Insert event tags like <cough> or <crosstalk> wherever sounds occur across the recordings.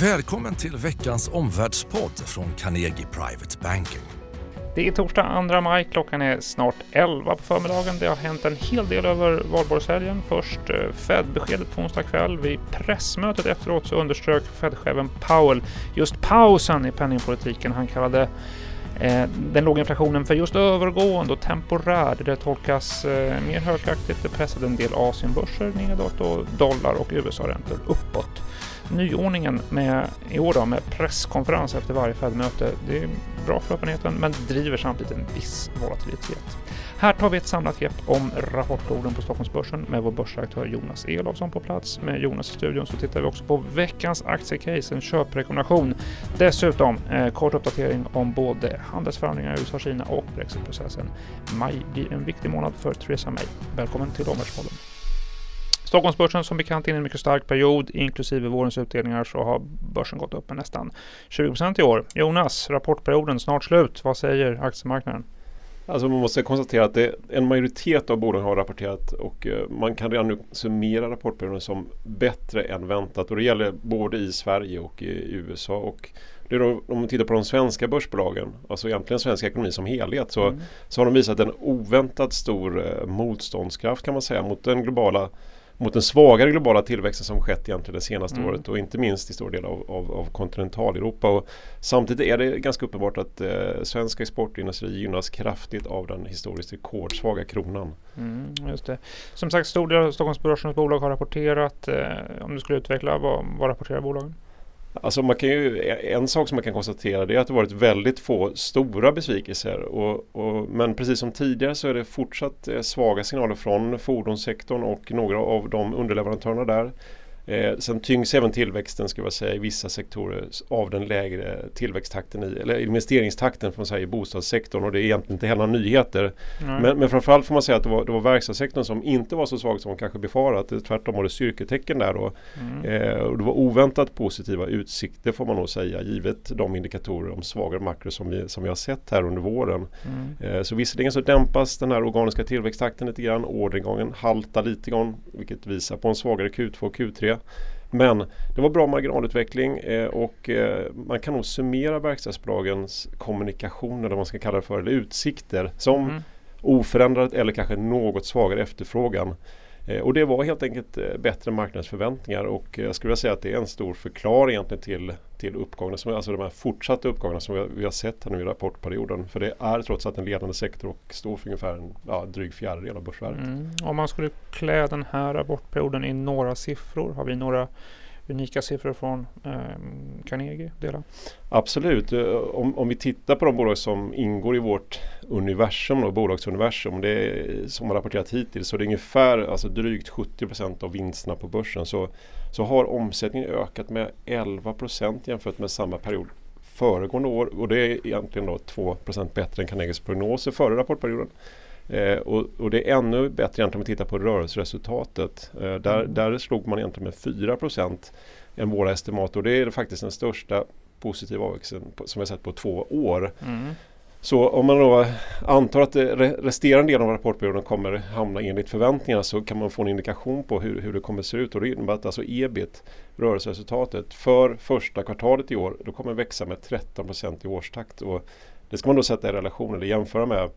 Välkommen till veckans omvärldspodd från Carnegie Private Banking. Det är torsdag 2 maj, klockan är snart 11 på förmiddagen. Det har hänt en hel del över valborgshelgen. Först eh, Fed-beskedet på onsdag kväll. Vid pressmötet efteråt så underströk Fed-chefen Powell just pausen i penningpolitiken. Han kallade eh, den låga inflationen för just övergående och temporär. Det tolkas eh, mer högaktigt. Det pressade en del Asienbörser nedåt och dollar och USA-räntor uppåt nyordningen med, i år då, med presskonferens efter varje Fed-möte, det är bra för öppenheten men driver samtidigt en viss volatilitet. Här tar vi ett samlat grepp om rapportfloden på Stockholmsbörsen med vår börsredaktör Jonas Elofsson på plats. Med Jonas i studion så tittar vi också på veckans aktiecase, en köprekommendation. Dessutom eh, kort uppdatering om både handelsförhandlingar i USA Kina och brexitprocessen. Maj blir en viktig månad för Theresa May. Välkommen till Omvärldspodden. Stockholmsbörsen som bekant in i en mycket stark period, inklusive vårens utdelningar så har börsen gått upp med nästan 20 i år. Jonas, rapportperioden snart slut. Vad säger aktiemarknaden? Alltså man måste konstatera att en majoritet av bolagen har rapporterat och eh, man kan redan nu summera rapportperioden som bättre än väntat och det gäller både i Sverige och i USA. Och det då, om man tittar på de svenska börsbolagen, alltså egentligen svensk ekonomi som helhet, så, mm. så har de visat en oväntat stor eh, motståndskraft kan man säga mot den globala mot den svagare globala tillväxten som skett egentligen det senaste mm. året och inte minst i stor del av, av, av kontinentaleuropa. Och samtidigt är det ganska uppenbart att eh, svensk exportindustri gynnas kraftigt av den historiskt rekordsvaga kronan. Mm, just det. Som sagt, stor del av Stockholmsbörsens bolag har rapporterat. Eh, om du skulle utveckla, vad, vad rapporterar bolagen? Alltså man kan ju, en sak som man kan konstatera det är att det varit väldigt få stora besvikelser. Och, och, men precis som tidigare så är det fortsatt eh, svaga signaler från fordonssektorn och några av de underleverantörerna där. Eh, sen tyngs även tillväxten ska jag säga, i vissa sektorer av den lägre tillväxttakten i, eller investeringstakten får man säga, i bostadssektorn och det är egentligen inte heller nyheter. Mm. Men, men framförallt får man säga att det var, det var verkstadssektorn som inte var så svag som man kanske befarat. Tvärtom var det styrketecken där och, mm. eh, och det var oväntat positiva utsikter får man nog säga givet de indikatorer om svagare makro som vi, som vi har sett här under våren. Mm. Eh, så visserligen så dämpas den här organiska tillväxttakten lite grann. Orderingången haltar lite grann vilket visar på en svagare Q2 och Q3. Men det var bra marginalutveckling eh, och eh, man kan nog summera verkstadsbolagens kommunikation eller vad man ska kalla det för, eller utsikter som mm. oförändrat eller kanske något svagare efterfrågan. Eh, och det var helt enkelt eh, bättre marknadsförväntningar och eh, jag skulle vilja säga att det är en stor förklaring egentligen till, till uppgången, som, alltså de här fortsatta uppgångarna som vi, vi har sett här nu i rapportperioden. För det är trots allt en ledande sektor och står för ungefär en ja, dryg fjärdedel av börsvärdet. Mm. Om man skulle klä den här rapportperioden i några siffror, har vi några unika siffror från eh, Carnegie dela? Absolut. Eh, om, om vi tittar på de bolag som ingår i vårt universum, då, bolagsuniversum, det är, som har rapporterat hittills, så det är ungefär alltså drygt 70% av vinsterna på börsen. Så, så har omsättningen ökat med 11% jämfört med samma period föregående år och det är egentligen då 2% bättre än Carnegies prognoser före rapportperioden. Eh, och, och, det är ännu bättre egentligen om vi tittar på rörelseresultatet. Eh, där, mm. där slog man egentligen med 4% än våra estimat och det är faktiskt den största positiva avväxten som vi har sett på två år. Mm. Så om man då antar att resterande delen av rapportperioden kommer hamna enligt förväntningarna så kan man få en indikation på hur, hur det kommer se ut. Och det innebär att alltså ebit, rörelseresultatet, för första kvartalet i år, då kommer växa med 13% i årstakt. Och det ska man då sätta i relation eller jämföra med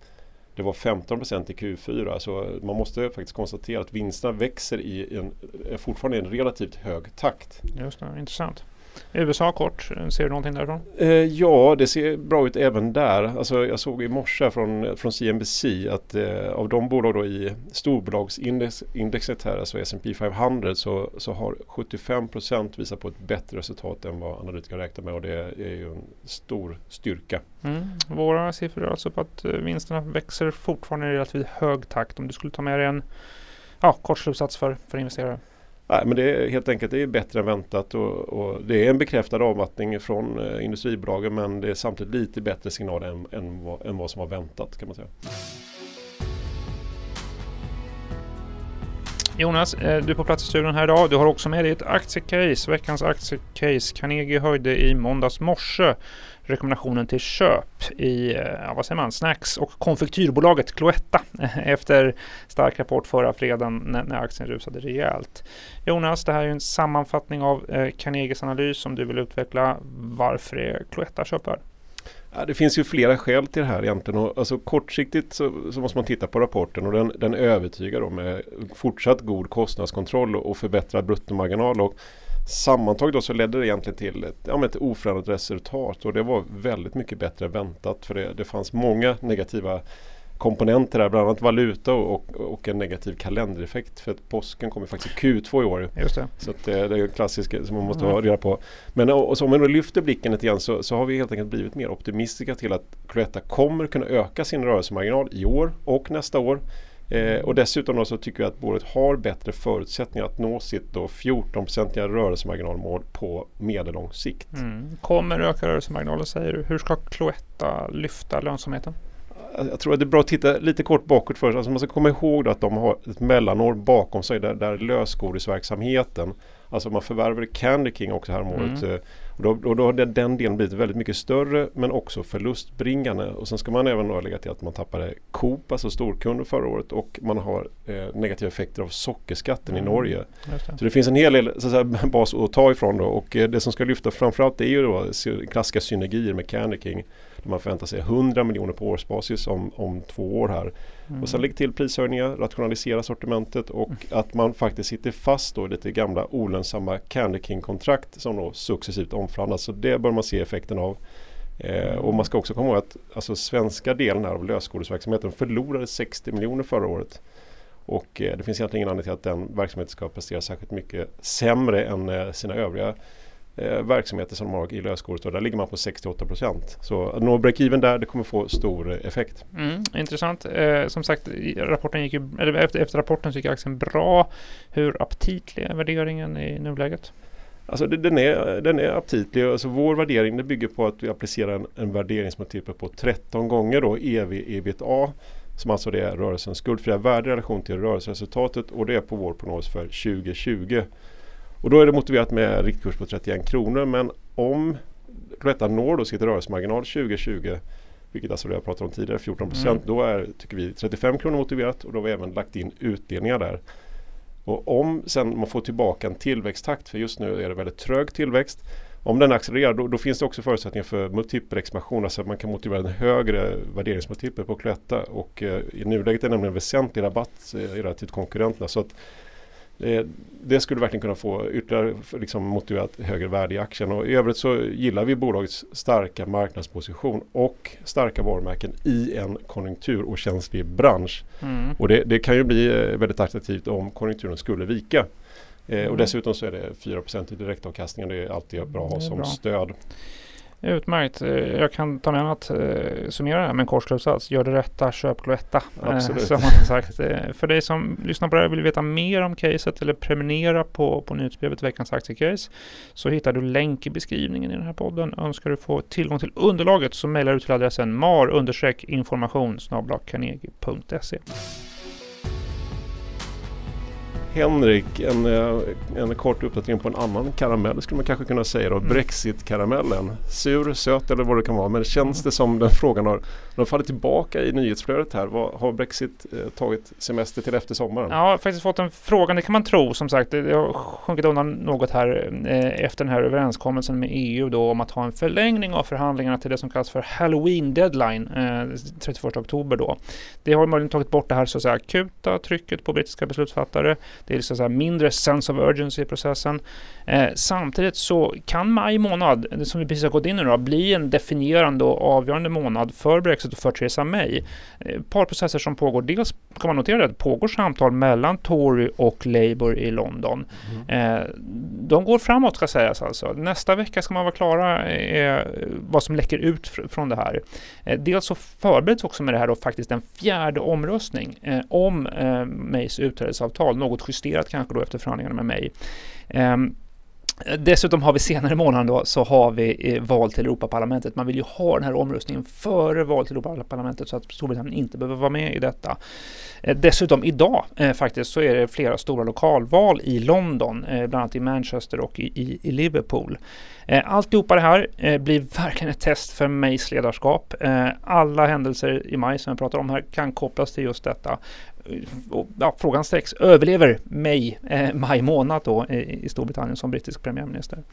det var 15% i Q4. Så alltså, man måste faktiskt konstatera att vinsterna växer i en, fortfarande i en relativt hög takt. Just det, intressant. USA kort, ser du någonting därifrån? Eh, ja, det ser bra ut även där. Alltså, jag såg i morse från, från CNBC att eh, av de bolag då i storbolagsindexet här, alltså S&P 500 så, så har 75% visat på ett bättre resultat än vad analytiker räknar med och det är ju en stor styrka. Mm. Våra siffror är alltså på att eh, vinsterna växer fortfarande i relativt hög takt. Om du skulle ta med dig en ja, kort slutsats för, för investerare? Nej, men det är helt enkelt det är bättre än väntat och, och det är en bekräftad avmattning från eh, industribolagen men det är samtidigt lite bättre signal än, än, vad, än vad som var väntat kan man säga. Jonas, eh, du är på plats i studion här idag. Du har också med dig ett aktiecase, veckans aktiecase. Carnegie höjde i måndags morse rekommendationen till köp i eh, ja vad säger man, snacks och konfektyrbolaget Cloetta eh, efter stark rapport förra fredagen när, när aktien rusade rejält. Jonas, det här är en sammanfattning av eh, Carnegies analys som du vill utveckla. Varför är Cloetta köpvärd? Ja, det finns ju flera skäl till det här egentligen. Och, alltså, kortsiktigt så, så måste man titta på rapporten och den, den övertygar om eh, fortsatt god kostnadskontroll och förbättrad bruttomarginal. Och sammantaget då så ledde det egentligen till ett, ja, ett oförändrat resultat och det var väldigt mycket bättre än väntat för det, det fanns många negativa komponenter där, bland annat valuta och, och en negativ kalendereffekt. För att påsken kommer faktiskt i Q2 i år. Just det. Så det, det är en klassisk som man måste mm. ha reda på. Men och, och så om man lyfter blicken lite grann så, så har vi helt enkelt blivit mer optimistiska till att Cloetta kommer kunna öka sin rörelsemarginal i år och nästa år. Eh, och dessutom då så tycker jag att bolaget har bättre förutsättningar att nå sitt 14-procentiga rörelsemarginalmål på medellång sikt. Mm. Kommer öka rörelsemarginalen säger du. Hur ska Cloetta lyfta lönsamheten? jag tror att det är bra att titta lite kort bakåt först. Alltså man ska komma ihåg att de har ett mellanår bakom sig där, där lösgodisverksamheten Alltså man förvärvade Candy King också här om året. Mm. Eh, och då, och då har den delen blivit väldigt mycket större men också förlustbringande. Och sen ska man även då lägga till att man tappade Coop, alltså storkunder förra året och man har eh, negativa effekter av sockerskatten mm. i Norge. Det. Så det finns en hel del så att <laughs> bas att ta ifrån då och eh, det som ska lyfta framförallt är ju då klassiska synergier med Candy King. Där man förväntar sig 100 miljoner på årsbasis om, om två år här. Mm. Och sen lägger till prishöjningar, rationalisera sortimentet och mm. att man faktiskt sitter fast då i lite gamla olönsamma Candy King-kontrakt som då successivt omförhandlas. Så det bör man se effekten av. Eh, och man ska också komma ihåg att alltså, svenska delen av lösgodisverksamheten förlorade 60 miljoner förra året. Och eh, det finns egentligen ingen anledning till att den verksamheten ska prestera särskilt mycket sämre än eh, sina övriga eh, verksamheter som de har i lösgodis. Där ligger man på 68 procent. Så att nå break-even där, det kommer få stor effekt. Mm, intressant. Eh, som sagt, rapporten gick ju, eller efter, efter rapporten så gick aktien bra. Hur aptitlig är värderingen i nuläget? Alltså det, den, är, den är aptitlig. Alltså vår värdering det bygger på att vi applicerar en, en värderingsmultipel på 13 gånger då EV ebitda som alltså det är rörelsens skuldfria värde i relation till rörelseresultatet och det är på vår prognos för 2020. Och då är det motiverat med riktkurs på 31 kronor men om detta når då sitt rörelsemarginal 2020 vilket alltså jag pratade om tidigare, 14 procent, mm. då är, tycker vi 35 kronor motiverat och då har vi även lagt in utdelningar där. Och om sen man får tillbaka en tillväxttakt, för just nu är det väldigt trög tillväxt, om den accelererar då, då, finns det också förutsättningar för multipelexpansion, alltså att man kan motivera en högre värderingsmultipel på Cloetta och eh, i nuläget är det nämligen väsentlig rabatt eh, relativt konkurrenterna. Så att det, det, skulle verkligen kunna få ytterligare liksom, motiverat högre värde i aktien. Och I övrigt så gillar vi bolagets starka marknadsposition och starka varumärken i en konjunkturokänslig bransch. Mm. Och det, det, kan ju bli eh, väldigt attraktivt om konjunkturen skulle vika. Eh, mm. Och dessutom så är det 4 i direktavkastning. Det är alltid bra att ha som bra. stöd. Utmärkt. Eh, jag kan ta med mig att eh, summera det här med en kort slutsats. Gör det rätta, köp Cloetta. Eh, Absolut. som man sagt. För dig som lyssnar på det här och vill veta mer om caset eller prenumerera på, på nyhetsbrevet Veckans aktiecase så hittar du länk i beskrivningen i den här podden. Önskar du få tillgång till underlaget så mejlar du till adressen mar-information. Henrik, en, eh, en kort uppdatering på en annan karamell skulle man kanske kunna säga då. Mm. Brexit-karamellen. Sur, söt eller vad det kan vara. Men känns det som den frågan har, har fallit tillbaka i nyhetsflödet här? Vad, har Brexit eh, tagit semester till efter sommaren? Ja, jag har faktiskt fått en fråga, det kan man tro som sagt. Det har sjunkit undan något här eh, efter den här överenskommelsen med EU då om att ha en förlängning av förhandlingarna till det som kallas för Halloween deadline, eh, 31 oktober då. Det har möjligen tagit bort det här så att säga akuta trycket på brittiska beslutsfattare. Det är så att säga mindre sense of urgency i processen. Eh, samtidigt så kan maj månad, som vi precis har gått in i då, bli en definierande och avgörande månad för Brexit och för Theresa May. Ett eh, par processer som pågår. Dels kan man notera att det pågår samtal mellan Tory och Labour i London. Mm. Eh, de går framåt ska sägas alltså. Nästa vecka ska man vara klara eh, vad som läcker ut fr från det här. Eh, dels så förbereds också med det här då faktiskt en fjärde omröstning eh, om Mays utträdesavtal, något justerat kanske då efter förhandlingarna med mig. Um, Dessutom har vi senare i månaden då så har vi eh, val till Europaparlamentet. Man vill ju ha den här omröstningen före val till Europaparlamentet så att Storbritannien inte behöver vara med i detta. Eh, dessutom idag eh, faktiskt så är det flera stora lokalval i London, eh, bland annat i Manchester och i, i, i Liverpool. Alltihopa det här blir verkligen ett test för Mays ledarskap. Alla händelser i maj som jag pratar om här kan kopplas till just detta ja, frågan sträcks. överlever May eh, maj månad då i Storbritannien som brittisk premiärminister?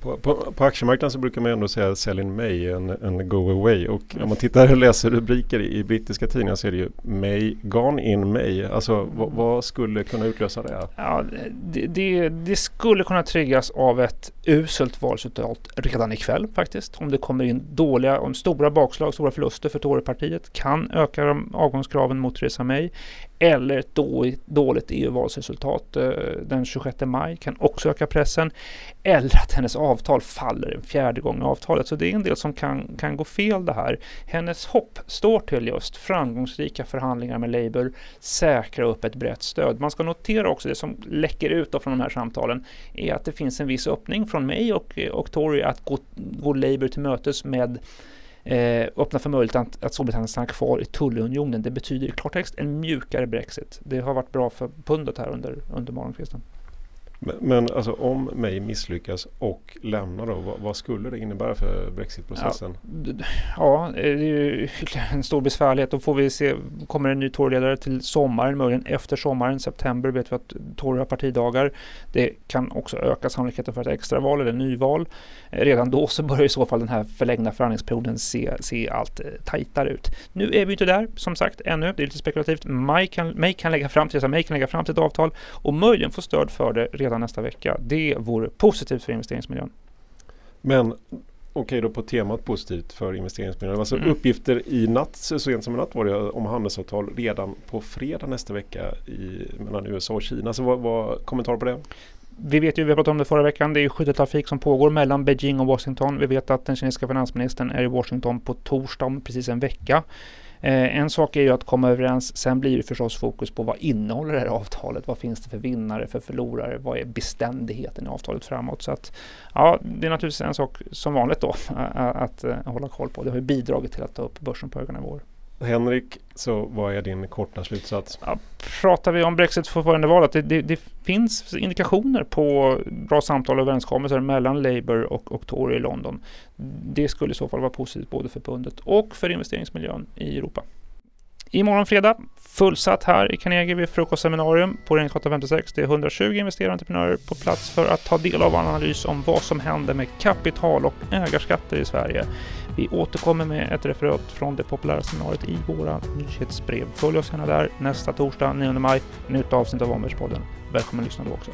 På, på, på, aktiemarknaden så brukar man ändå säga sell in May en, en go away och om man tittar och läser rubriker i, i brittiska tidningar så är det ju May gone in May. Alltså vad, vad skulle kunna utlösa det? Ja, det, det, det, skulle kunna triggas av ett uselt valresultat redan ikväll faktiskt. Om det kommer in dåliga, om stora bakslag, stora förluster för Torypartiet kan öka de avgångskraven mot Theresa May eller ett dåligt EU-valsresultat eh, den 26 maj kan också öka pressen. Eller att hennes avtal faller en fjärde gång i avtalet. Så det är en del som kan, kan gå fel det här. Hennes hopp står till just framgångsrika förhandlingar med Labour, säkra upp ett brett stöd. Man ska notera också det som läcker ut från de här samtalen är att det finns en viss öppning från mig och, och Tory att gå, gå Labour till mötes med eh, öppna för möjligheten att, att Storbritannien stannar kvar i tullunionen. Det betyder i klartext en mjukare Brexit. Det har varit bra för pundet här under, under morgonkvisten. Men, men alltså om May misslyckas och lämnar då, vad, vad skulle det innebära för Brexitprocessen? Ja, ja, det är ju <laughs> en stor besvärlighet. Då får vi se, kommer en ny Toryledare till sommaren, möjligen efter sommaren, september vet vi att Tory har partidagar. Det kan också öka sannolikheten för ett extraval eller nyval. Eh, redan då så börjar i så fall den här förlängda förhandlingsperioden se, se allt eh, tajtare ut. Nu är vi inte där, som sagt, ännu. Det är lite spekulativt. May kan, May kan lägga fram till, May kan lägga fram till ett avtal och möjligen få stöd för det redan redan nästa vecka. Det vore positivt för investeringsmiljön. Men okej då på temat positivt för investeringsmiljön. Alltså mm. uppgifter i natt, så sent som i natt var det om handelsavtal redan på fredag nästa vecka i, mellan USA och Kina. Så vad, vad kommentar på det? Vi vet ju, vi pratade om det förra veckan, det är skytteltrafik som pågår mellan Beijing och Washington. Vi vet att den kinesiska finansministern är i Washington på torsdag om precis en vecka. Eh, en sak är ju att komma överens. Sen blir det förstås fokus på vad innehåller det här avtalet? Vad finns det för vinnare, för förlorare? Vad är beständigheten i avtalet framåt? Så att ja, det är naturligtvis en sak som vanligt då <laughs> att, att, att hålla koll på. Det har ju bidragit till att ta upp börsen på höga nivåer. Henrik, så vad är din korta slutsats? Ja, pratar vi om Brexit förförande valet, det, det, det, finns indikationer på bra samtal och överenskommelser mellan Labour och, och Tory i London. Det skulle i så fall vara positivt både för pundet och för investeringsmiljön i Europa. Imorgon fredag, fullsatt här i Carnegie vid frukostseminarium på Regeringsgatan 56. Det är 120 investerare och entreprenörer på plats för att ta del av analys om vad som händer med kapital och ägarskatter i Sverige. Vi återkommer med ett referat från det populära seminariet i våra nyhetsbrev. Följ oss gärna där nästa torsdag 9 maj. Nytt avsnitt av Omvärldspodden. Välkommen att lyssna då också.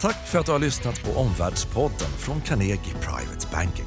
Tack för att du har lyssnat på Omvärldspodden från Carnegie Private Banking.